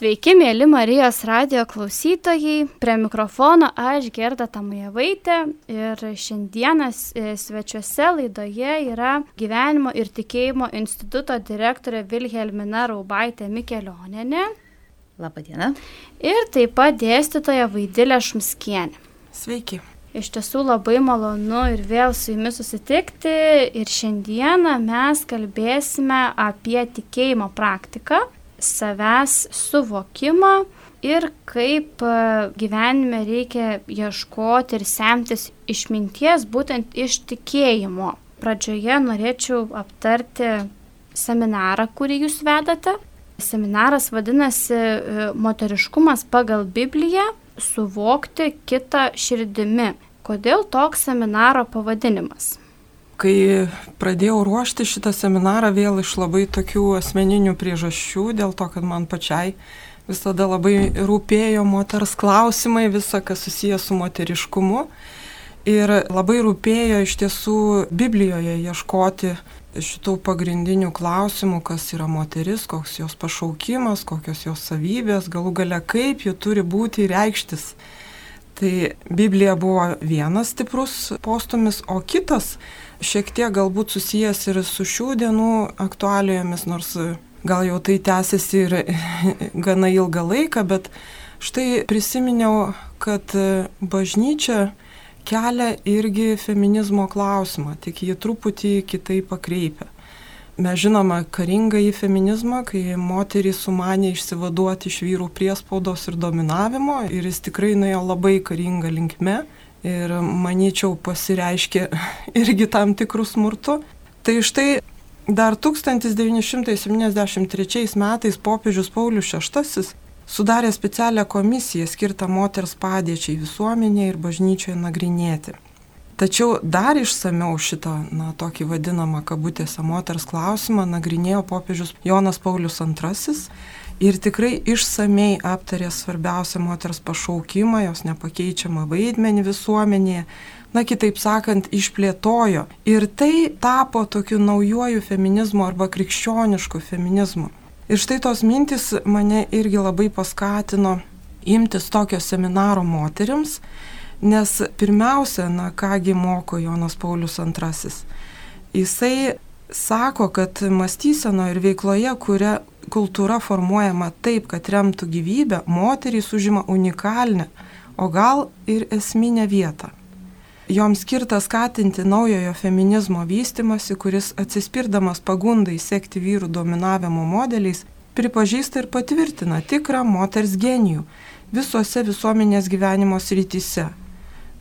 Sveiki, mėly Marijos radio klausytojai. Prie mikrofono aš Gerda Tamujevaitė ir šiandieną e, svečiuose laidoje yra Gyvenimo ir tikėjimo instituto direktorė Vilhelmina Raubaitė Mikelioninė. Labadiena. Ir taip pat dėstytoja Vaidilė Šumskienė. Sveiki. Iš tiesų labai malonu ir vėl su jumis susitikti ir šiandieną mes kalbėsime apie tikėjimo praktiką, savęs suvokimą ir kaip e, gyvenime reikia ieškoti ir semtis išminties būtent iš tikėjimo. Pradžioje norėčiau aptarti seminarą, kurį jūs vedate. Seminaras vadinasi e, Moteriškumas pagal Bibliją suvokti kitą širdimi. Kodėl toks seminaro pavadinimas? Kai pradėjau ruošti šitą seminarą vėl iš labai tokių asmeninių priežasčių, dėl to, kad man pačiai visada labai rūpėjo moters klausimai, visa, kas susijęs su moteriškumu. Ir labai rūpėjo iš tiesų Biblijoje ieškoti šitų pagrindinių klausimų, kas yra moteris, koks jos pašaukimas, kokios jos savybės, galų gale kaip ji turi būti reikštis. Tai Biblija buvo vienas stiprus postumis, o kitas šiek tiek galbūt susijęs ir su šių dienų aktualijomis, nors gal jau tai tęsiasi ir gana ilgą laiką, bet štai prisiminiau, kad bažnyčia kelia irgi feminizmo klausimą, tik jį truputį kitaip pakreipia. Mes žinome karingą į feminizmą, kai moterys sumanė išsivaduoti iš vyrų priespaudos ir dominavimo ir jis tikrai nuėjo labai karingą linkme ir manyčiau pasireiškė irgi tam tikrų smurtų. Tai štai dar 1973 metais popiežius Paulius VI sudarė specialią komisiją skirtą moters padėčiai visuomenėje ir bažnyčioje nagrinėti. Tačiau dar išsameu šitą, na, tokį vadinamą kabutėse moters klausimą nagrinėjo popiežius Jonas Paulius II ir tikrai išsamei aptarė svarbiausią moters pašaukimą, jos nepakeičiamą vaidmenį visuomenėje, na kitaip sakant, išplėtojo. Ir tai tapo tokiu naujoju feminizmu arba krikščionišku feminizmu. Ir štai tos mintis mane irgi labai paskatino imtis tokio seminaro moteriams, nes pirmiausia, na kągi moko Jonas Paulius II. Jisai sako, kad mąstyseno ir veikloje, kuria kultūra formuojama taip, kad remtų gyvybę, moterys užima unikalią, o gal ir esminę vietą joms skirta skatinti naujojo feminizmo vystimasi, kuris atsispirdamas pagundai sekti vyrų dominavimo modeliais, pripažįsta ir patvirtina tikrą moters genijų visuose visuomenės gyvenimo srityse.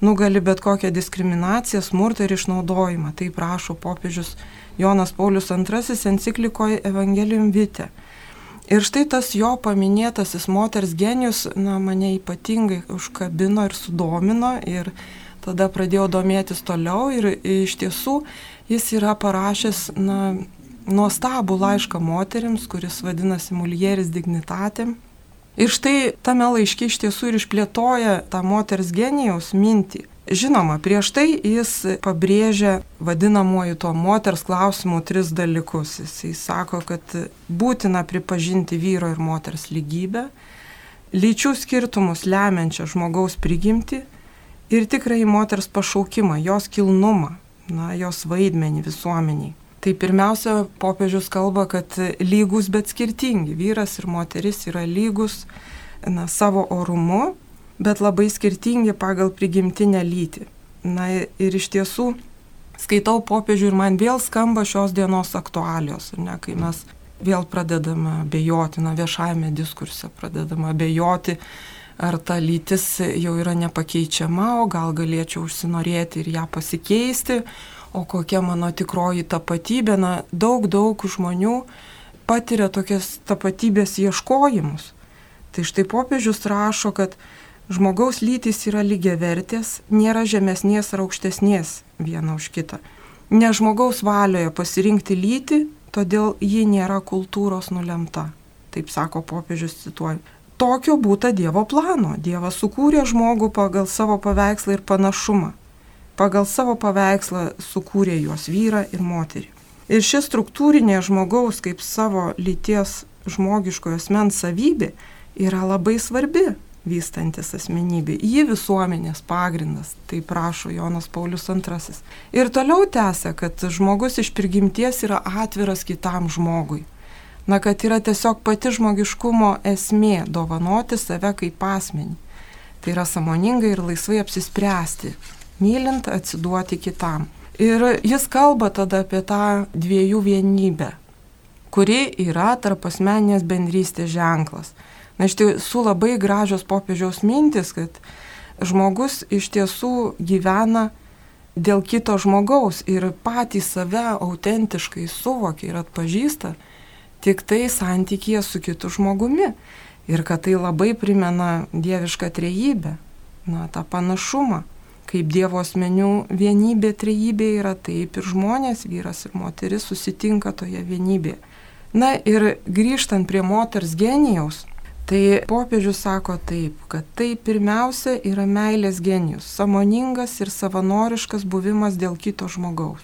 Nugali bet kokią diskriminaciją, smurtą ir išnaudojimą, tai prašo popiežius Jonas Paulius II enciklikoje Evangelium Vite. Ir štai tas jo paminėtasis moters genijus, na, mane ypatingai užkabino ir sudomino ir tada pradėjau domėtis toliau ir iš tiesų jis yra parašęs na, nuostabų laišką moteriams, kuris vadinasi Mulieris dignitatėm. Ir štai tame laiške iš tiesų ir išplėtoja tą moters genijaus mintį. Žinoma, prieš tai jis pabrėžia vadinamuoju to moters klausimų tris dalykus. Jis sako, kad būtina pripažinti vyro ir moters lygybę, lyčių skirtumus lemiančią žmogaus prigimti ir tikrai moters pašaukimą, jos kilnumą, na, jos vaidmenį visuomeniai. Tai pirmiausia, popiežius kalba, kad lygus, bet skirtingi. Vyras ir moteris yra lygus na, savo orumu, bet labai skirtingi pagal prigimtinę lytį. Na ir iš tiesų skaitau popiežių ir man vėl skamba šios dienos aktualios, ne, kai mes vėl pradedame bejoti, na viešajame diskurse pradedame bejoti ar ta lytis jau yra nepakeičiama, o gal galėčiau užsinorėti ir ją pasikeisti, o kokia mano tikroji tapatybė, na daug, daug žmonių patiria tokias tapatybės ieškojimus. Tai štai popiežius rašo, kad žmogaus lytis yra lygiai vertės, nėra žemesnės ar aukštesnės viena už kitą. Ne žmogaus valioje pasirinkti lytį, todėl ji nėra kultūros nulemta. Taip sako popiežius cituoju tokio būta Dievo plano. Dievas sukūrė žmogų pagal savo paveikslą ir panašumą. Pagal savo paveikslą sukūrė juos vyrą ir moterį. Ir ši struktūrinė žmogaus kaip savo lyties žmogiškojo asmens savybė yra labai svarbi vystantis asmenybė. Ji visuomenės pagrindas, tai prašo Jonas Paulius II. Ir toliau tęsia, kad žmogus iš prigimties yra atviras kitam žmogui. Na, kad yra tiesiog pati žmogiškumo esmė - dovanoti save kaip asmenį. Tai yra samoningai ir laisvai apsispręsti, mylint atsiduoti kitam. Ir jis kalba tada apie tą dviejų vienybę, kuri yra tarp asmeninės bendrystės ženklas. Na iš tiesų labai gražios popiežiaus mintis, kad žmogus iš tiesų gyvena dėl kito žmogaus ir patį save autentiškai suvokia ir atpažįsta tik tai santykėje su kitu žmogumi. Ir kad tai labai primena dievišką trejybę, na, tą panašumą kaip Dievo asmenių vienybė, trejybė yra, taip ir žmonės, vyras ir moteris susitinka toje vienybėje. Na ir grįžtant prie moters genijaus, tai popiežius sako taip, kad tai pirmiausia yra meilės genijus, samoningas ir savanoriškas buvimas dėl kito žmogaus.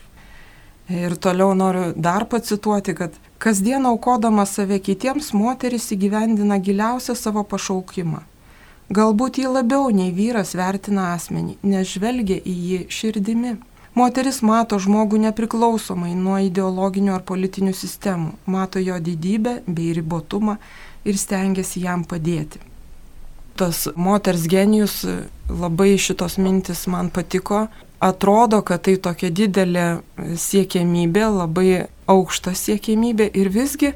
Ir toliau noriu dar pacituoti, kad kasdien aukodama save kitiems, moteris įgyvendina giliausią savo pašaukimą Galbūt jį labiau nei vyras vertina asmenį, nes žvelgia į jį širdimi. Moteris mato žmogų nepriklausomai nuo ideologinių ar politinių sistemų, mato jo didybę bei ribotumą ir stengiasi jam padėti. Tas moters genijus, labai šitos mintis man patiko, atrodo, kad tai tokia didelė siekiamybė, labai aukšta siekiamybė ir visgi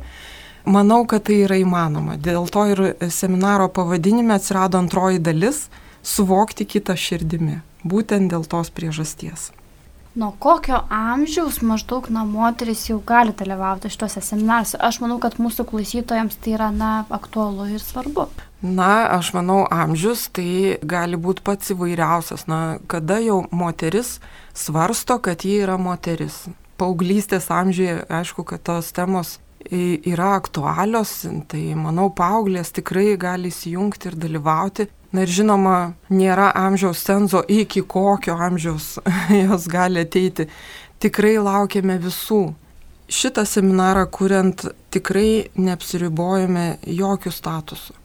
Manau, kad tai yra įmanoma. Dėl to ir seminaro pavadinime atsirado antroji dalis - suvokti kitą širdimi. Būtent dėl tos priežasties. Nuo kokio amžiaus maždaug na moteris jau gali dalyvauti šituose seminaruose? Aš manau, kad mūsų klausytojams tai yra na aktualu ir svarbu. Na, aš manau, amžius tai gali būti pats įvairiausias. Na, kada jau moteris svarsto, kad ji yra moteris. Paauglystės amžiuje, aišku, kad tos temos yra aktualios, tai manau, paauglės tikrai gali įsijungti ir dalyvauti. Na ir žinoma, nėra amžiaus cenzo, iki kokio amžiaus jos gali ateiti. Tikrai laukiame visų. Šitą seminarą kuriant tikrai neapsiribojame jokių statusų.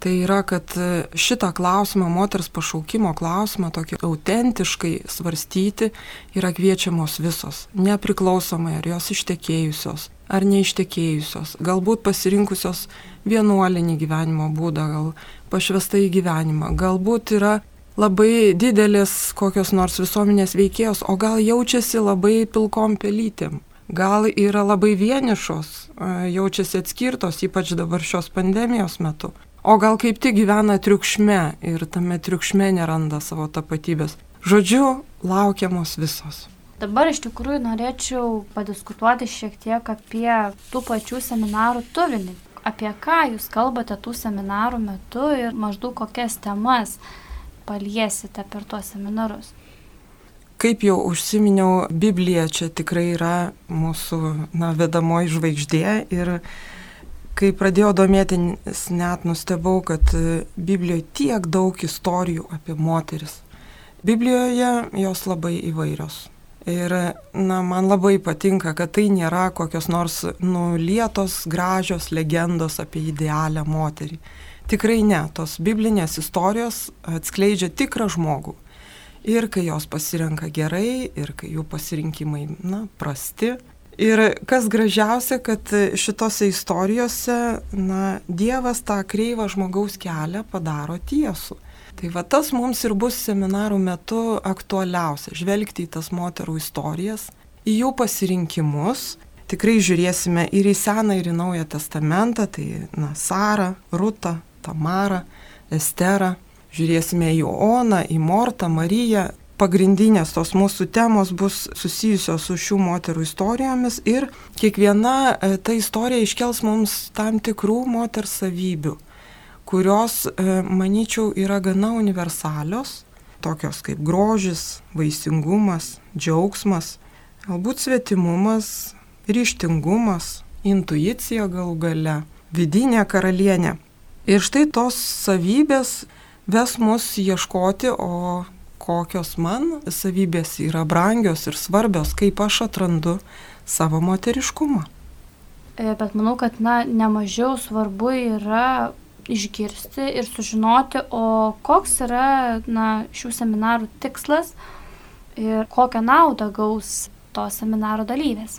Tai yra, kad šitą klausimą, moters pašaukimo klausimą, tokį autentiškai svarstyti yra kviečiamos visos, nepriklausomai ar jos ištekėjusios, ar neištekėjusios, galbūt pasirinkusios vienuolinį gyvenimo būdą, gal pašvestą į gyvenimą, galbūt yra labai didelės kokios nors visuomenės veikėjos, o gal jaučiasi labai pilkom pelytėm, gal yra labai vienišos, jaučiasi atskirtos, ypač dabar šios pandemijos metu. O gal kaip tik gyvena triukšme ir tame triukšme neranda savo tapatybės. Žodžiu, laukiamos visos. Dabar iš tikrųjų norėčiau padiskutuoti šiek tiek apie tų pačių seminarų turinį. Apie ką jūs kalbate tų seminarų metu ir maždaug kokias temas paliesite per tuos seminarus. Kaip jau užsiminiau, Biblija čia tikrai yra mūsų na, vedamoji žvaigždė ir kai pradėjau domėtis, net nustebau, kad Biblijoje tiek daug istorijų apie moteris. Biblijoje jos labai įvairios. Ir, na, man labai patinka, kad tai nėra kokios nors nulietos gražios legendos apie idealią moterį. Tikrai ne, tos biblinės istorijos atskleidžia tikrą žmogų. Ir kai jos pasirenka gerai, ir kai jų pasirinkimai, na, prasti. Ir kas gražiausia, kad šitose istorijose, na, Dievas tą kreivą žmogaus kelią padaro tiesų. Tai va tas mums ir bus seminarų metu aktualiausia - žvelgti į tas moterų istorijas, į jų pasirinkimus. Tikrai žiūrėsime ir į Seną, ir į Naują Testamentą, tai na, Sara, Ruta, Tamara, Estera. Žiūrėsime į Oną, į Mortą, Mariją. Pagrindinės tos mūsų temos bus susijusios su šių moterų istorijomis ir kiekviena e, ta istorija iškels mums tam tikrų moters savybių kurios, e, manyčiau, yra gana universalios, tokios kaip grožis, vaisingumas, džiaugsmas, galbūt svetimumas, ryštingumas, intuicija gal gale, vidinė karalienė. Ir štai tos savybės ves mus ieškoti, o kokios man savybės yra brangios ir svarbios, kaip aš atrandu savo moteriškumą. E, bet manau, kad na, nemažiau svarbu yra išgirsti ir sužinoti, o koks yra na, šių seminarų tikslas ir kokią naudą gaus to seminaro dalyvės.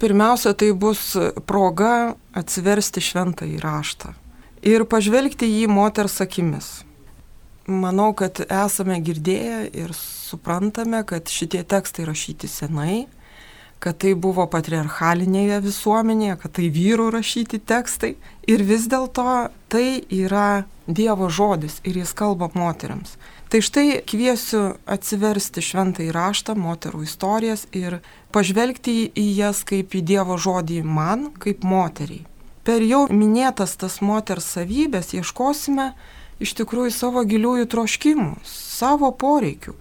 Pirmiausia, tai bus proga atsiversti šventą įraštą ir pažvelgti jį moters akimis. Manau, kad esame girdėję ir suprantame, kad šitie tekstai rašyti senai, kad tai buvo patriarchalinėje visuomenėje, kad tai vyrų rašyti tekstai. Ir vis dėlto tai yra Dievo žodis ir jis kalba moteriams. Tai štai kviesiu atsiversti šventą įraštą, moterų istorijas ir pažvelgti į jas kaip į Dievo žodį man, kaip moteriai. Per jau minėtas tas moters savybės ieškosime iš tikrųjų savo giliųjų troškimų, savo poreikių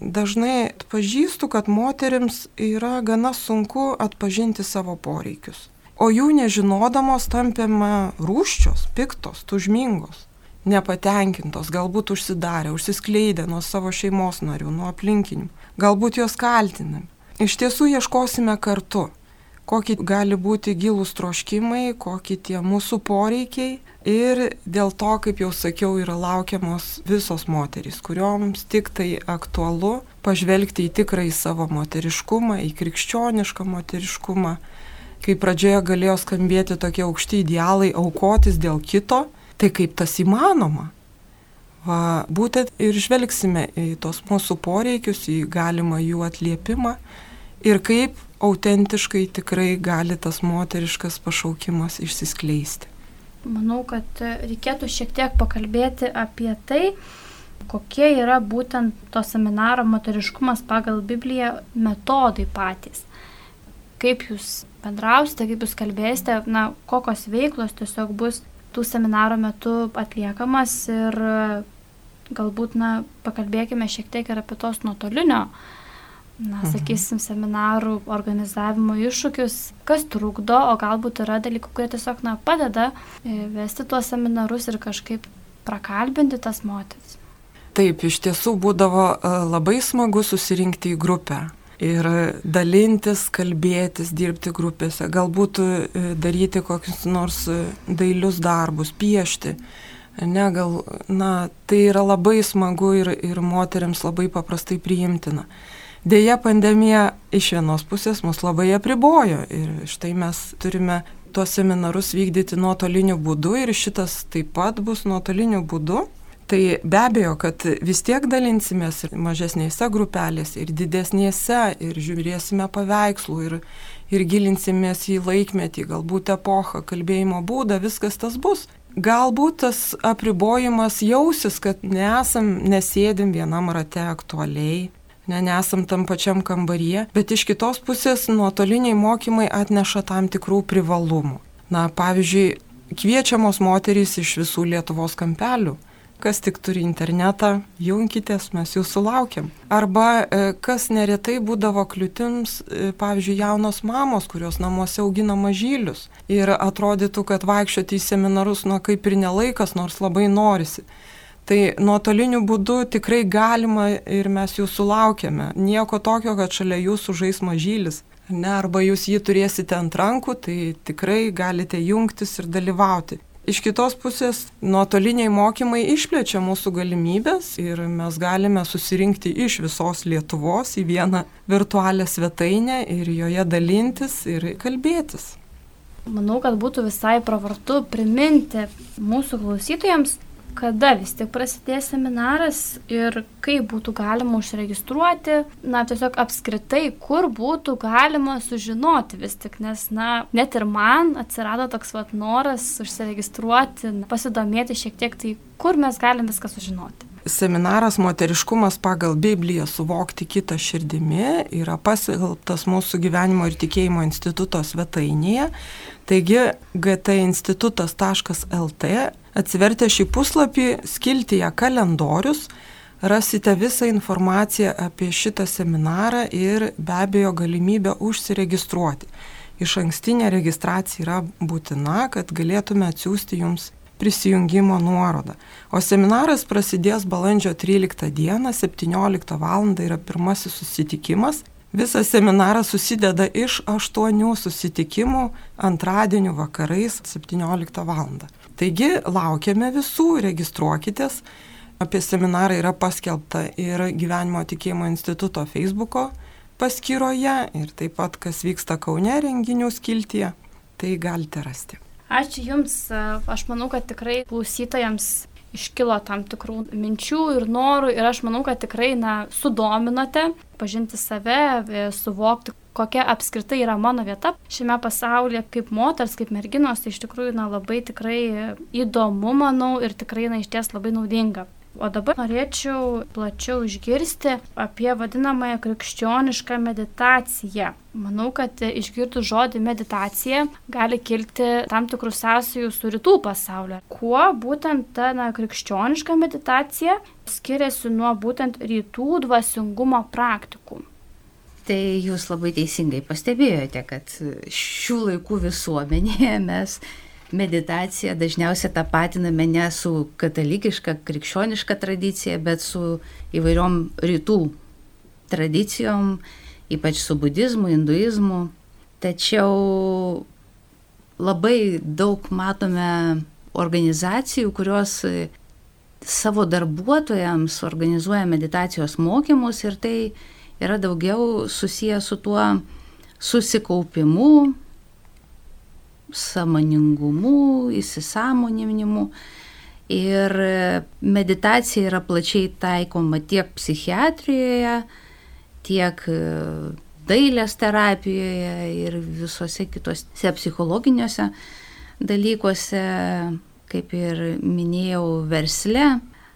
dažnai atpažįstu, kad moteriams yra gana sunku atpažinti savo poreikius. O jų nežinodamos tampėme rūščios, piktos, tužmingos, nepatenkintos, galbūt užsidarę, užsiskleidę nuo savo šeimos narių, nuo aplinkinių, galbūt jos kaltinami. Iš tiesų ieškosime kartu, kokie gali būti gilūs troškimai, kokie tie mūsų poreikiai Ir dėl to, kaip jau sakiau, yra laukiamos visos moterys, kurioms tik tai aktualu pažvelgti į tikrąjį savo moteriškumą, į krikščionišką moteriškumą. Kai pradžioje galėjo skambėti tokie aukšti idealai aukotis dėl kito, tai kaip tas įmanoma? Va, būtent ir žvelgsime į tos mūsų poreikius, į galimą jų atliepimą ir kaip autentiškai tikrai gali tas moteriškas pašaukimas išsiskleisti. Manau, kad reikėtų šiek tiek pakalbėti apie tai, kokie yra būtent to seminaro moteriškumas pagal Bibliją metodai patys. Kaip jūs bendrausite, kaip jūs kalbėsite, na, kokios veiklos tiesiog bus tų seminaro metu atliekamas ir galbūt, na, pakalbėkime šiek tiek ir apie tos nuotolinio na, mhm. sakysim, seminarų organizavimo iššūkius, kas trukdo, o galbūt yra dalykų, kurie tiesiog na, padeda e, vesti tuos seminarus ir kažkaip prakalbinti tas moteris. Taip, iš tiesų būdavo e, labai smagu susirinkti į grupę ir dalintis, kalbėtis, dirbti grupėse, galbūt e, daryti kokius nors dailius darbus, piešti. Ne, gal, na, tai yra labai smagu ir, ir moteriams labai paprastai priimtina. Deja, pandemija iš vienos pusės mus labai apribojo ir štai mes turime tuos seminarus vykdyti nuotoliniu būdu ir šitas taip pat bus nuotoliniu būdu. Tai be abejo, kad vis tiek dalinsimės ir mažesnėse grupelėse, ir didesnėse, ir žiūrėsime paveikslų, ir, ir gilinsimės į laikmetį, galbūt epochą, kalbėjimo būdą, viskas tas bus. Galbūt tas apribojimas jausis, kad nesam, nesėdim vienam rate aktualiai, ne, nesam tam pačiam kambaryje, bet iš kitos pusės nuotoliniai mokymai atneša tam tikrų privalumų. Na, pavyzdžiui, kviečiamos moterys iš visų Lietuvos kampelių. Kas tik turi internetą, junkitės, mes jūsų laukiam. Arba e, kas neretai būdavo kliūtims, e, pavyzdžiui, jaunos mamos, kurios namuose augina mažylius. Ir atrodytų, kad vaikščioti į seminarus, nu kaip ir nelaikas, nors labai norisi. Tai nuotoliniu būdu tikrai galima ir mes jų sulaukiame. Nieko tokio, kad šalia jūsų žais mažylis. Ne, arba jūs jį turėsite ant rankų, tai tikrai galite jungtis ir dalyvauti. Iš kitos pusės, nuotoliniai mokymai išplečia mūsų galimybės ir mes galime susirinkti iš visos Lietuvos į vieną virtualią svetainę ir joje dalintis ir kalbėtis. Manau, kad būtų visai pravartu priminti mūsų klausytojams, kada vis tik prasidės seminaras ir kaip būtų galima užsiregistruoti, na tiesiog apskritai, kur būtų galima sužinoti vis tik, nes, na, net ir man atsirado toks vat noras užsiregistruoti, pasidomėti šiek tiek, tai kur mes galim viską sužinoti. Seminaras Moteriškumas pagal Bibliją suvokti kitą širdimi yra paskelbtas mūsų gyvenimo ir tikėjimo instituto svetainėje. Taigi gtinstitutas.lt Atsivertę šį puslapį, skiltyje kalendorius, rasite visą informaciją apie šitą seminarą ir be abejo galimybę užsiregistruoti. Iš ankstinė registracija yra būtina, kad galėtume atsiųsti jums prisijungimo nuorodą. O seminaras prasidės balandžio 13 dieną, 17 val. yra pirmasis susitikimas. Visas seminaras susideda iš aštuonių susitikimų antradienių vakarais 17 val. Taigi laukiame visų, registruokitės. Apie seminarą yra paskelbta ir Gyvenimo tikėjimo instituto Facebook'o paskyroje ir taip pat, kas vyksta Kaune renginių skiltyje, tai galite rasti. Ačiū Jums, aš manau, kad tikrai klausytojams iškilo tam tikrų minčių ir norų ir aš manau, kad tikrai na, sudominote pažinti save, suvokti, kokia apskritai yra mano vieta šiame pasaulyje kaip moters, kaip merginos, tai iš tikrųjų na, labai tikrai įdomu, manau, ir tikrai na, iš ties labai naudinga. O dabar norėčiau plačiau išgirsti apie vadinamąją krikščionišką meditaciją. Manau, kad išgirdus žodį meditacija gali kilti tam tikrų sąsajų su rytų pasaulio. Kuo būtent ta na, krikščioniška meditacija skiriasi nuo būtent rytų dvasingumo praktikų? Tai jūs labai teisingai pastebėjote, kad šių laikų visuomenėje mes meditaciją dažniausiai tapatiname ne su katalikiška, krikščioniška tradicija, bet su įvairiom rytų tradicijom, ypač su budizmu, hinduizmu. Tačiau labai daug matome organizacijų, kurios savo darbuotojams organizuoja meditacijos mokymus ir tai yra daugiau susiję su tuo susikaupimu, samoningumu, įsisamoninimu. Ir meditacija yra plačiai taikoma tiek psichiatrijoje, tiek e, dailės terapijoje ir visose kitose psichologiniuose dalykuose, kaip ir minėjau, versle,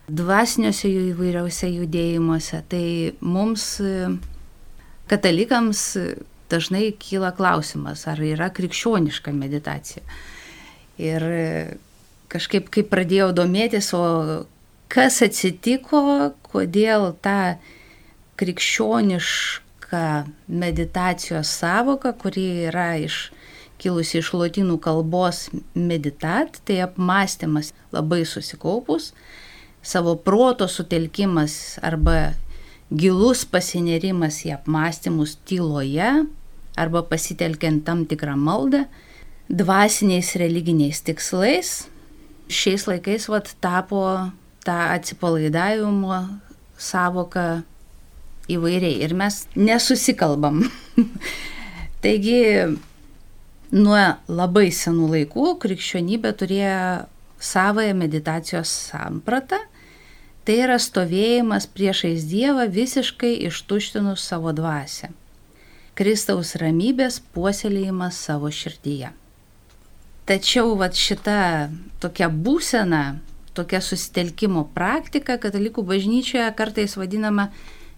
dvasiniuose jų įvairiausiose judėjimuose. Tai mums, e, katalikams, dažnai kyla klausimas, ar yra krikščioniška meditacija. Ir kažkaip, kai pradėjau domėtis, o kas atsitiko, kodėl ta krikščioniška meditacijos savoka, kuri yra iš kilusi iš lotynų kalbos meditat, tai apmąstymas labai susikaupus, savo proto sutelkimas arba gilus pasinerimas į apmąstymus tyloje arba pasitelkiant tam tikrą maldą, dvasiniais religiniais tikslais, šiais laikais vat, tapo tą atsipalaidavimo savoką įvairiai ir mes nesusikalbam. Taigi nuo labai senų laikų krikščionybė turėjo savoją meditacijos sampratą Tai yra stovėjimas priešais Dievą visiškai ištuštinus savo dvasę. Kristaus ramybės puoselėjimas savo širdyje. Tačiau vat šita tokia būsena, tokia susitelkimo praktika katalikų bažnyčioje kartais vadinama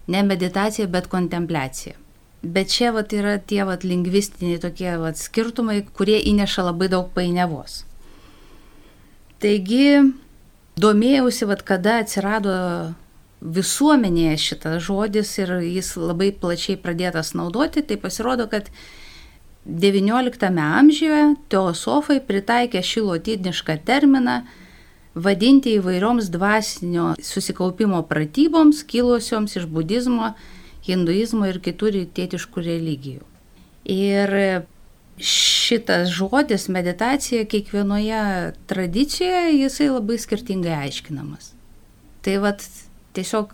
ne meditacija, bet kontempliacija. Bet čia vat yra tie vat lingvistiniai tokie vat skirtumai, kurie įneša labai daug painiavos. Taigi domėjausi, vad kada atsirado visuomenėje šitas žodis ir jis labai plačiai pradėtas naudoti, tai pasirodo, kad XIX amžiuje teosofai pritaikė šį lotinišką terminą vadinti įvairioms dvasinio susikaupimo pratyboms kilusioms iš budizmo, hinduizmo ir kitų rytietiškų religijų. Ir šitas žodis meditacija kiekvienoje tradicijoje jisai labai skirtingai aiškinamas. Tai vad tiesiog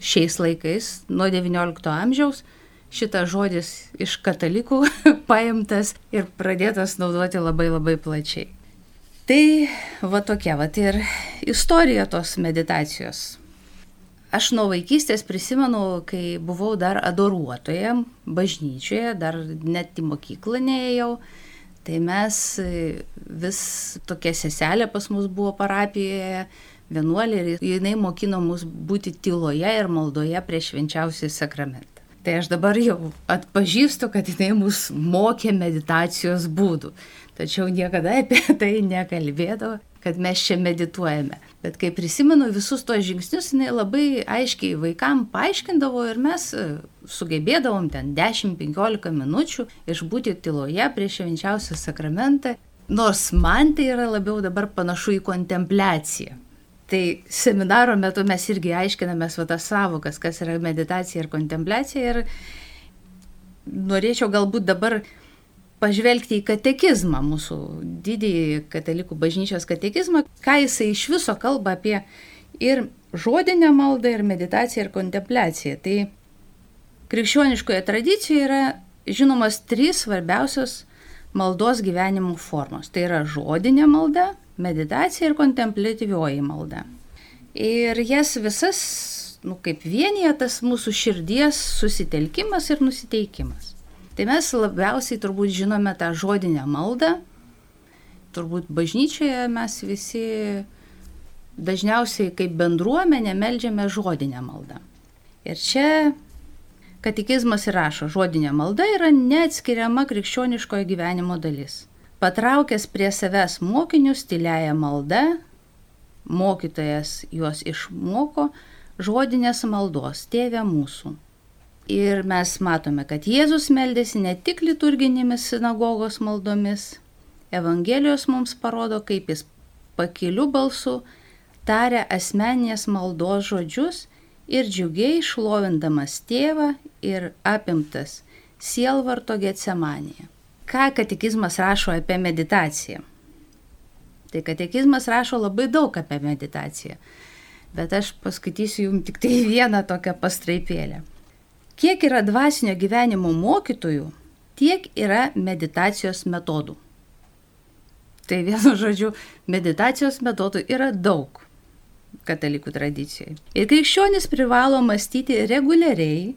šiais laikais, nuo XIX amžiaus, šitas žodis iš katalikų paimtas ir pradėtas naudoti labai labai plačiai. Tai va tokia, va ir istorija tos meditacijos. Aš nuo vaikystės prisimenu, kai buvau dar adoruotoje bažnyčioje, dar net į mokyklą neėjau, tai mes vis tokia seselė pas mus buvo parapijoje, vienuolė ir jinai mokino mus būti tyloje ir maldoje prieš švenčiausią sakramentą. Tai aš dabar jau atpažįstu, kad jinai mus mokė meditacijos būdų, tačiau niekada apie tai nekalbėdavo kad mes čia medituojame. Bet kai prisimenu visus tos žingsnius, jinai labai aiškiai vaikam paaiškindavo ir mes e, sugebėdavom ten 10-15 minučių išbūti tyloje prieš švenčiausią sakramentą, nors man tai yra labiau dabar panašu į kontempliaciją. Tai seminaro metu mes irgi aiškinamės va tas savokas, kas yra meditacija ir kontempliacija ir norėčiau galbūt dabar pažvelgti į katekizmą, mūsų didįjį katalikų bažnyčios katekizmą, ką jisai iš viso kalba apie ir žodinę maldą, ir meditaciją, ir kontempliaciją. Tai krikščioniškoje tradicijoje yra žinomas trys svarbiausios maldos gyvenimo formos. Tai yra žodinė malda, meditacija ir kontemplatyvioji malda. Ir jas visas, nu, kaip vienyje tas mūsų širdies susitelkimas ir nusiteikimas. Tai mes labiausiai turbūt žinome tą žodinę maldą. Turbūt bažnyčioje mes visi dažniausiai kaip bendruomenė melžiame žodinę maldą. Ir čia katekizmas įrašo, žodinė malda yra neatskiriama krikščioniškojo gyvenimo dalis. Patraukęs prie savęs mokinius tyliaja malda, mokytojas juos išmoko žodinės maldos, tėvė mūsų Ir mes matome, kad Jėzus meldėsi ne tik liturginėmis sinagogos maldomis. Evangelijos mums parodo, kaip jis pakiliu balsu taria asmeninės maldos žodžius ir džiugiai šlovindamas tėvą ir apimtas sielvarto getsemanėje. Ką katekizmas rašo apie meditaciją? Tai katekizmas rašo labai daug apie meditaciją, bet aš paskaitysiu jums tik tai vieną tokią pastraipėlę. Kiek yra dvasinio gyvenimo mokytojų, tiek yra meditacijos metodų. Tai vienu žodžiu, meditacijos metodų yra daug katalikų tradicijai. Ir krikščionis privalo mąstyti reguliariai,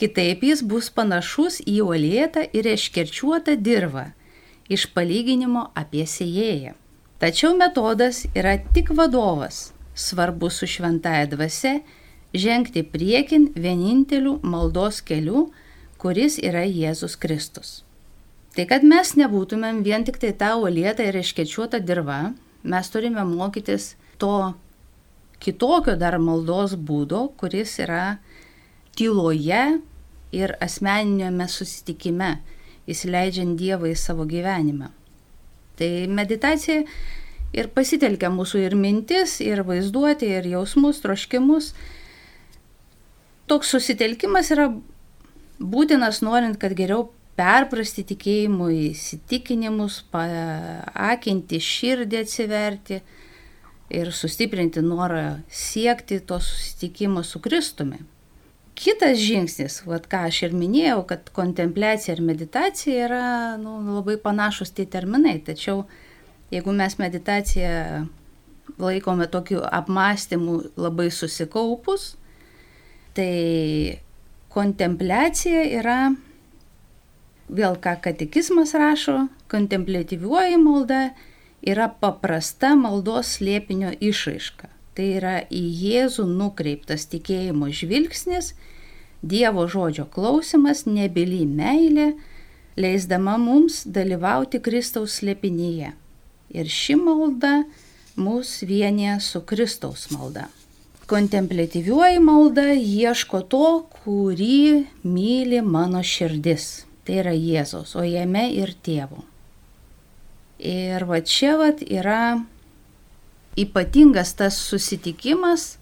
kitaip jis bus panašus į uolėtą ir iškerčiuotą dirvą iš palyginimo apie sėjėją. Tačiau metodas yra tik vadovas, svarbus su šventaja dvasia žengti priekin vieninteliu maldos keliu, kuris yra Jėzus Kristus. Tai kad mes nebūtumėm vien tik tai tą uolietą ir iškečiuotą dirvą, mes turime mokytis to kitokio dar maldos būdo, kuris yra tyloje ir asmeninėme susitikime, įsileidžiant Dievą į savo gyvenimą. Tai meditacija ir pasitelkia mūsų ir mintis, ir vaizduoti, ir jausmus, troškimus, toks susitelkimas yra būtinas norint, kad geriau perprasti tikėjimų įsitikinimus, paakinti širdį atsiverti ir sustiprinti norą siekti to susitikimo su Kristumi. Kitas žingsnis, vat, ką aš ir minėjau, kad kontempliacija ir meditacija yra nu, labai panašus tie terminai, tačiau jeigu mes meditaciją laikome tokiu apmąstymu labai susikaupus, Tai kontempliacija yra, vėl ką katekizmas rašo, kontemplatyvioji malda yra paprasta maldos slėpinio išraiška. Tai yra į Jėzų nukreiptas tikėjimo žvilgsnis, Dievo žodžio klausimas, nebily meilė, leisdama mums dalyvauti Kristaus slėpinyje. Ir ši malda mus vienė su Kristaus malda. Kontemplatyvioji malda ieško to, kurį myli mano širdis. Tai yra Jėzaus, o jame ir tėvo. Ir va čia va yra ypatingas tas susitikimas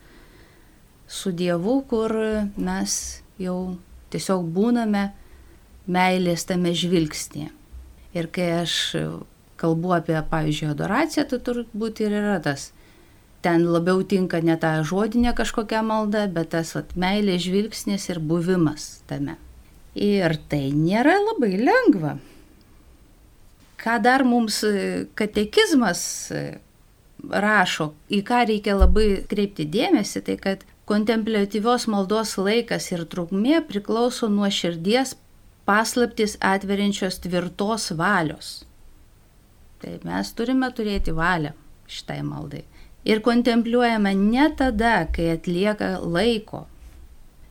su Dievu, kur mes jau tiesiog būname meilės tame žvilgsnėje. Ir kai aš kalbu apie, pavyzdžiui, adoraciją, tai turbūt ir yra tas ten labiau tinka ne ta žodinė kažkokia malda, bet tas vat, meilės žvilgsnis ir buvimas tame. Ir tai nėra labai lengva. Ką dar mums e, katekizmas e, rašo, į ką reikia labai kreipti dėmesį, tai kad kontemplatyvios maldos laikas ir trukmė priklauso nuo širdies paslaptis atveriančios tvirtos valios. Tai mes turime turėti valią šitai maldai ir kontempliuojama ne tada, kai atlieka laiko,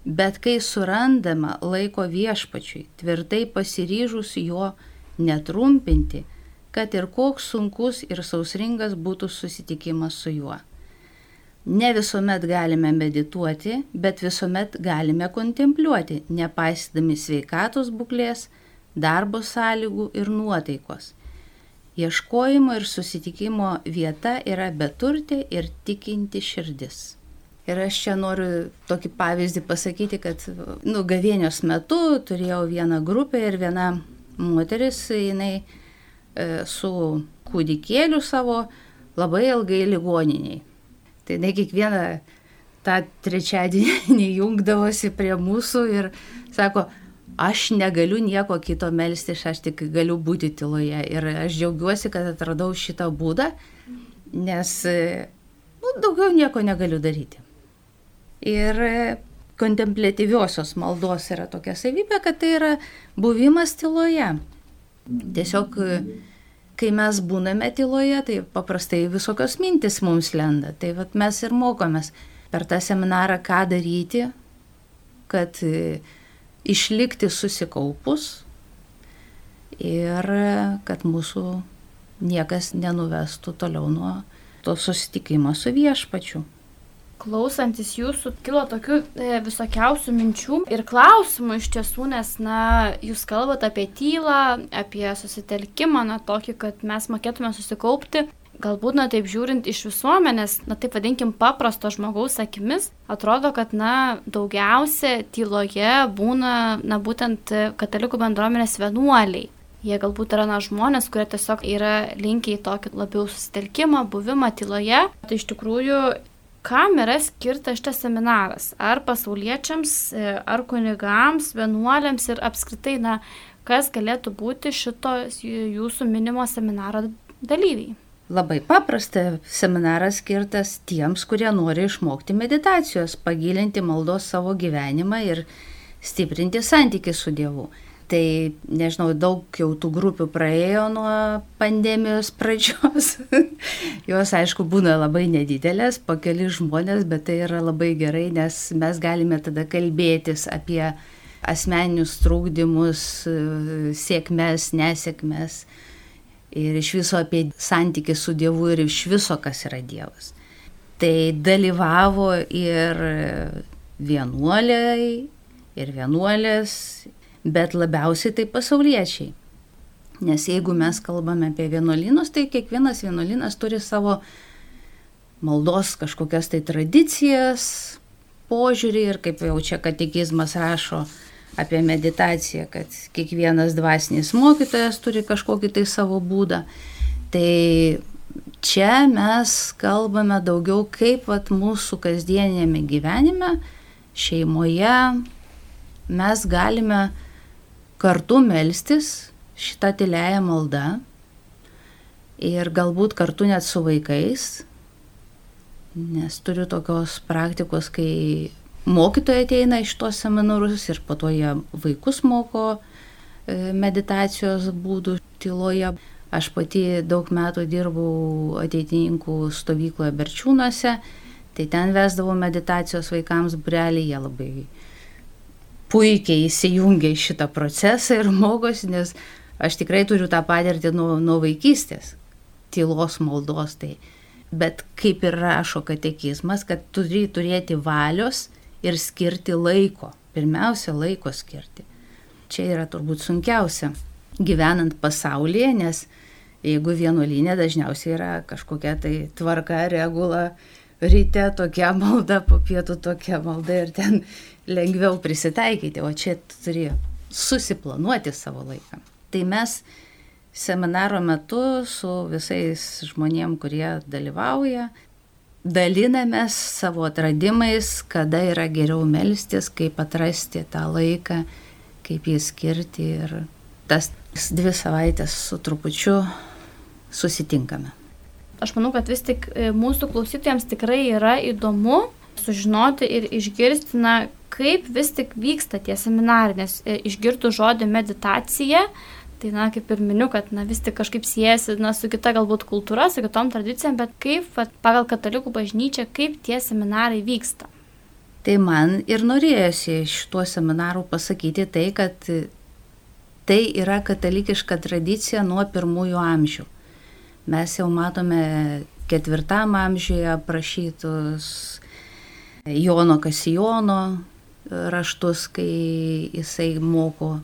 bet kai surandama laiko viešpačiui, tvirtai pasiryžus jo netrumpinti, kad ir koks sunkus ir sausringas būtų susitikimas su juo. Ne visuomet galime medituoti, bet visuomet galime kontempliuoti, nepaisydami sveikatos būklės, darbo sąlygų ir nuotaikos Ieškojimo ir susitikimo vieta yra beturtė ir tikinti širdis. Ir aš čia noriu tokį pavyzdį pasakyti, kad nu, gavėnios metu turėjau vieną grupę ir viena moteris, jinai e, su kūdikėliu savo labai ilgai ligoniniai. Tai ne kiekvieną tą trečiadienį jungdavosi prie mūsų ir sako, aš negaliu nieko kito melstis, aš tik galiu būti tyloje. Ir aš džiaugiuosi, kad atradau šitą būdą, nes nu, daugiau nieko negaliu daryti. Ir kontemplatyviosios maldos yra tokia savybė, kad tai yra buvimas tyloje. Tiesiog kai mes būname tyloje, tai paprastai visokios mintis mums lenda. Tai vat, mes ir mokomės per tą seminarą, ką daryti, kad e, išlikti susikaupus ir kad mūsų niekas nenuvestų toliau nuo to susitikimo su viešpačiu. Klausantis jūsų kilo tokių e, visokiausių minčių ir klausimų iš tiesų, nes, na, jūs kalbate apie tylą, apie susitelkimą, na, tokį, kad mes mokėtume susikaupti. Galbūt, na, taip žiūrint iš visuomenės, na, taip vadinkim, paprasto žmogaus akimis, atrodo, kad, na, daugiausia tyloje būna, na, būtent katalikų bendruomenės vienuoliai. Jie galbūt yra na, žmonės, kurie tiesiog yra linkę į tokį labiau susitelkimą, buvimą tyloje. Tai iš tikrųjų kam yra skirtas šitas seminaras? Ar pasauliečiams, ar kunigams, vienuoliams ir apskritai, na, kas galėtų būti šito jūsų minimo seminaro dalyviai? Labai paprasta, seminaras skirtas tiems, kurie nori išmokti meditacijos, pagilinti maldos savo gyvenimą ir stiprinti santykių su Dievu. Tai nežinau, daug jau tų grupių praėjo nuo pandemijos pradžios. Jos, aišku, būna labai nedidelės, po keli žmonės, bet tai yra labai gerai, nes mes galime tada kalbėtis apie asmeninius trūkdymus, sėkmes, nesėkmes ir iš viso apie santykį su Dievu ir iš viso, kas yra Dievas. Tai dalyvavo ir vienuoliai, ir vienuolės, bet labiausiai tai pasauliečiai. Nes jeigu mes kalbame apie vienuolynus, tai kiekvienas vienuolynas turi savo maldos kažkokias tai tradicijas, požiūrį ir kaip jau čia katekizmas rašo apie meditaciją, kad kiekvienas dvasinis mokytojas turi kažkokį tai savo būdą. Tai čia mes kalbame daugiau kaip vat, mūsų kasdienėme gyvenime, šeimoje mes galime kartu melstis šitą tylėją maldą ir galbūt kartu net su vaikais, nes turiu tokios praktikos, kai mokytojai ateina iš tos seminarus ir po to jie vaikus moko e, meditacijos būdų tyloje. Aš pati daug metų dirbau ateitininkų stovykloje Berčiūnuose, tai ten vesdavau meditacijos vaikams burelį, jie labai puikiai įsijungia į šitą procesą ir mokosi, nes aš tikrai turiu tą patirtį nuo, nuo vaikystės, tylos maldos. Tai. Bet kaip ir rašo katekizmas, kad turi turėti valios ir skirti laiko. Pirmiausia, laiko skirti. Čia yra turbūt sunkiausia gyvenant pasaulyje, nes jeigu vienuolinė dažniausiai yra kažkokia tai tvarka, regula, ryte tokia malda, po pietų tokia malda ir ten lengviau prisitaikyti, o čia turi susiplanuoti savo laiką. Tai mes seminaro metu su visais žmonėm, kurie dalyvauja, dalinamės savo atradimais, kada yra geriau melstis, kaip atrasti tą laiką, kaip jį skirti ir tas dvi savaitės su trupučiu susitinkame. Aš manau, kad vis tik e, mūsų klausytojams tikrai yra įdomu sužinoti ir išgirsti, na, kaip vis tik vyksta tie seminarai, nes e, išgirtų žodį meditacija, tai, na, kaip ir miniu, kad, na, vis tik kažkaip siejasi, na, su kita galbūt kultūra, su kitom tradicijom, bet kaip, va, pagal katalikų bažnyčią, kaip tie seminarai vyksta. Tai man ir norėjosi šituo seminaru pasakyti tai, kad tai yra katalikiška tradicija nuo pirmųjų amžių. Mes jau matome ketvirtam amžiuje aprašytus Jono Kasijono raštus, kai jisai moko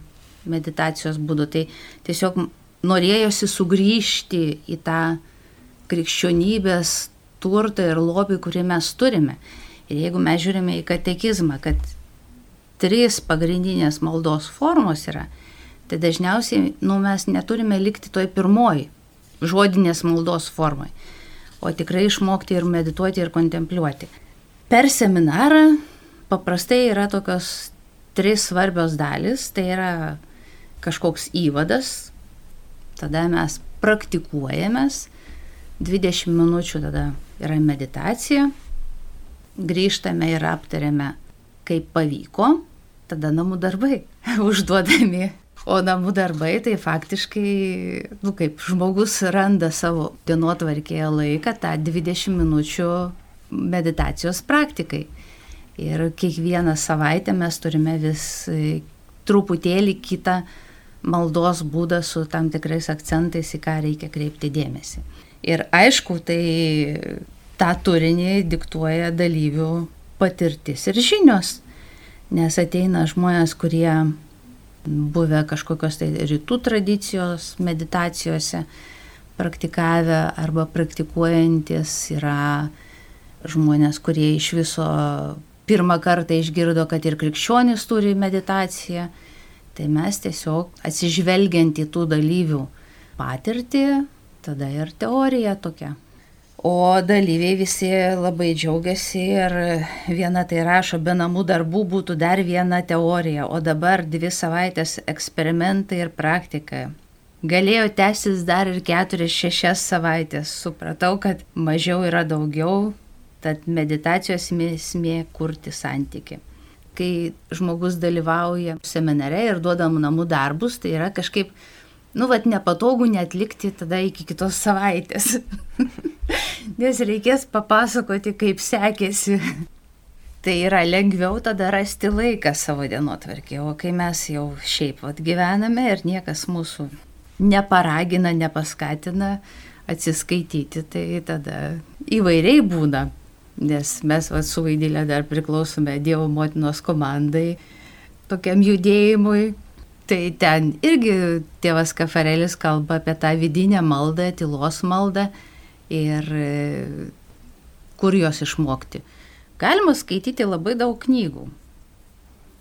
meditacijos būdu. Tai tiesiog norėjosi sugrįžti į tą krikščionybės turtą ir lobį, kurį mes turime. Ir jeigu mes žiūrime į katekizmą, kad trys pagrindinės maldos formos yra, Tai dažniausiai nu, mes neturime likti toj pirmoji žodinės maldos formai, o tikrai išmokti ir medituoti ir kontempliuoti. Per seminarą paprastai yra tokios trys svarbios dalis. Tai yra kažkoks įvadas, tada mes praktikuojamės, 20 minučių tada yra meditacija, grįžtame ir aptariame, kaip pavyko, tada namų darbai užduodami. O namų darbai tai faktiškai, nu, kaip žmogus randa savo dienotvarkėje laiką tą 20 minučių meditacijos praktikai. Ir kiekvieną savaitę mes turime vis e, truputėlį kitą maldos būdą su tam tikrais akcentais, į ką reikia kreipti dėmesį. Ir aišku, tai tą turinį diktuoja dalyvių patirtis ir žinios, nes ateina žmonės, kurie buvę kažkokios tai rytų tradicijos meditacijose, praktikavę arba praktikuojantis yra žmonės, kurie iš viso pirmą kartą išgirdo, kad ir krikščionys turi meditaciją. Tai mes tiesiog atsižvelgiant į tų dalyvių patirtį, tada ir teorija tokia. O dalyviai visi labai džiaugiasi ir viena tai rašo, be namų darbų būtų dar viena teorija, o dabar dvi savaitės eksperimentai ir praktika. Galėjo tęsis dar ir keturias, šešias savaitės. Supratau, kad mažiau yra daugiau, tad meditacijos esmė kurti santyki kai žmogus dalyvauja seminare ir duodam namų darbus, tai yra kažkaip nu, vad nepatogu netlikti tada iki kitos savaitės. Nes reikės papasakoti, kaip sekėsi. tai yra lengviau tada rasti laiką savo dienotvarkė, o kai mes jau šiaip vad gyvename ir niekas mūsų neparagina, nepaskatina atsiskaityti, tai tada įvairiai būna. Nes mes va, su Vaidylė dar priklausome Dievo motinos komandai, tokiam judėjimui, Tai ten irgi tėvas Kafarelis kalba apie tą vidinę maldą, tylos maldą ir e, kur jos išmokti. Galima skaityti labai daug knygų.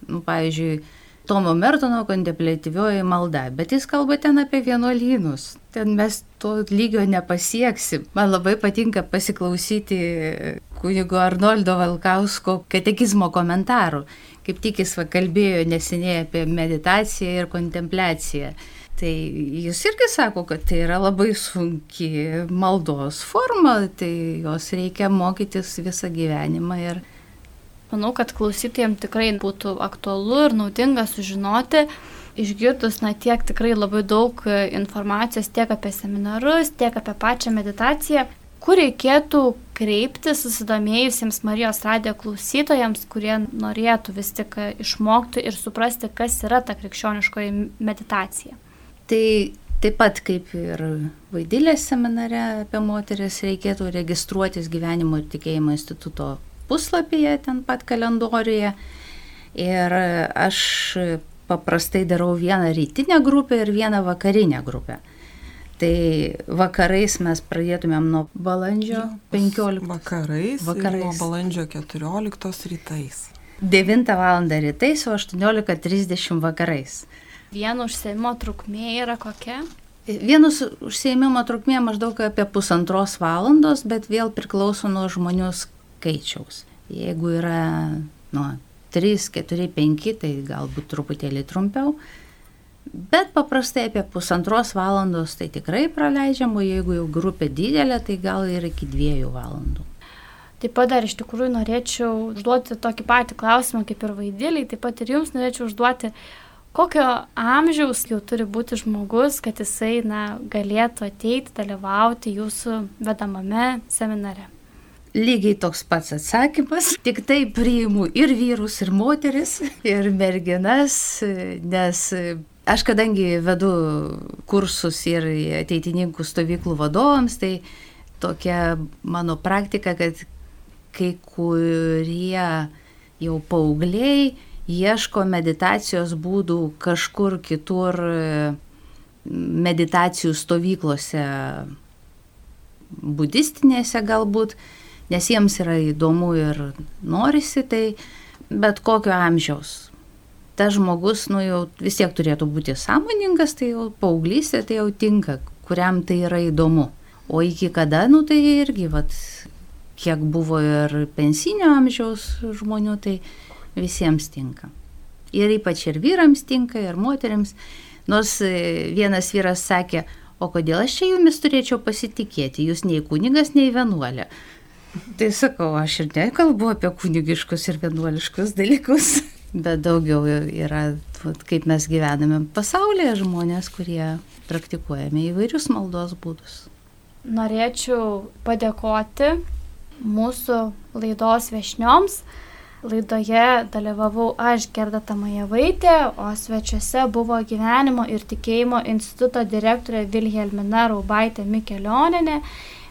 Nu, pavyzdžiui, Tomo Mertono kontemplatyvioji malda, bet jis kalba ten apie vienuolynus. Ten mes to lygio nepasieksim. Man labai patinka pasiklausyti kunigo Arnoldo Valkausko katekizmo komentarų kaip tik jis kalbėjo neseniai apie meditaciją ir kontempliaciją. Tai jis irgi sako, kad tai yra labai sunki maldos forma, tai jos reikia mokytis visą gyvenimą. Ir... Manau, kad klausytėjams tikrai būtų aktualu ir naudinga sužinoti, išgirdus, na, tiek tikrai labai daug informacijos tiek apie seminarus, tiek apie pačią meditaciją, kur reikėtų kreiptis susidomėjusiems Marijos radijo klausytojams, kurie norėtų vis tik išmokti ir suprasti, kas yra ta krikščioniškoji meditacija. Tai taip pat kaip ir vaidilės seminare apie moteris reikėtų registruotis gyvenimo ir tikėjimo instituto puslapyje, ten pat kalendoriuje. Ir aš paprastai darau vieną rytinę grupę ir vieną vakarinę grupę. Tai vakarais mes pradėtumėm nuo balandžio 15. Vakarais, vakarais. nuo balandžio 14 rytais. 9 val. rytais, o 18.30 vakarais. Vieno užsiemimo trukmė yra kokia? Vienas užsiemimo trukmė maždaug apie pusantros valandos, bet vėl priklauso nuo žmonių skaičiaus. Jeigu yra nuo 3, 4, 5, tai galbūt truputėlį trumpiau. Bet paprastai apie pusantros valandos tai tikrai praleidžiam, o jeigu jau grupė didelė, tai gal ir iki dviejų valandų. Taip pat dar iš tikrųjų norėčiau užduoti tokį patį klausimą kaip ir vaidėliai, taip pat ir jums norėčiau užduoti, kokio amžiaus jau turi būti žmogus, kad jisai na, galėtų ateiti, dalyvauti jūsų vedamame seminare. Lygiai toks pats atsakymas, tik tai priimu ir vyrus, ir moteris, ir merginas, nes Aš kadangi vedu kursus ir ateitininkų stovyklų vadovams, tai tokia mano praktika, kad kai kurie jau paaugliai ieško meditacijos būdų kažkur kitur meditacijų stovyklose, budistinėse galbūt, nes jiems yra įdomu ir norisi tai, bet kokio amžiaus tas žmogus, nu jau vis tiek turėtų būti sąmoningas, tai jau paauglystė tai jau tinka, kuriam tai yra įdomu. O iki kada, nu tai irgi, vat, kiek buvo ir pensinio amžiaus žmonių, tai visiems tinka. Ir ypač ir vyrams tinka, ir moteriams. Nors e, vienas vyras sakė, o kodėl aš čia jumis turėčiau pasitikėti, jūs nei kunigas, nei vienuolė. Tai sakau, aš ir nekalbu apie kunigiškus ir vienuoliškus dalykus, bet daugiau yra, kaip mes gyvename pasaulyje, žmonės, kurie praktikuojame įvairius maldos būdus. Norėčiau padėkoti mūsų laidos viešnioms. Laidoje dalyvavau aš Gerda Tamajevaitė, o svečiuose buvo gyvenimo ir tikėjimo instituto direktorė Vilhelmina Raubaitė Mikelioninė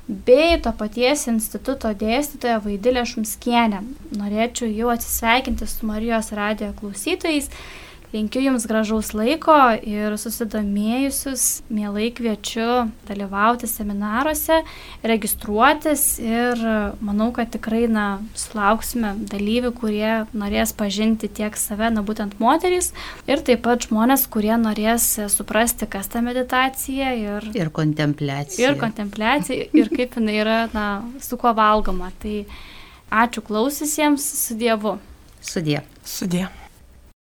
bei to paties instituto dėstytoja Vaidilė Šumskienė. Norėčiau jau atsisveikinti su Marijos radijo klausytojais Linkiu Jums gražaus laiko ir susidomėjusius, mielai kviečiu dalyvauti seminaruose, registruotis ir manau, kad tikrai na, sulauksime dalyvių, kurie norės pažinti tiek save, na būtent moterys, ir taip pat žmonės, kurie norės suprasti, kas ta meditacija ir, ir kontempliacija. Ir kontempliacija, ir kaip jinai yra, na, su kuo valgoma. Tai ačiū klausysiesiems, su Dievu. Sudė. Sudė.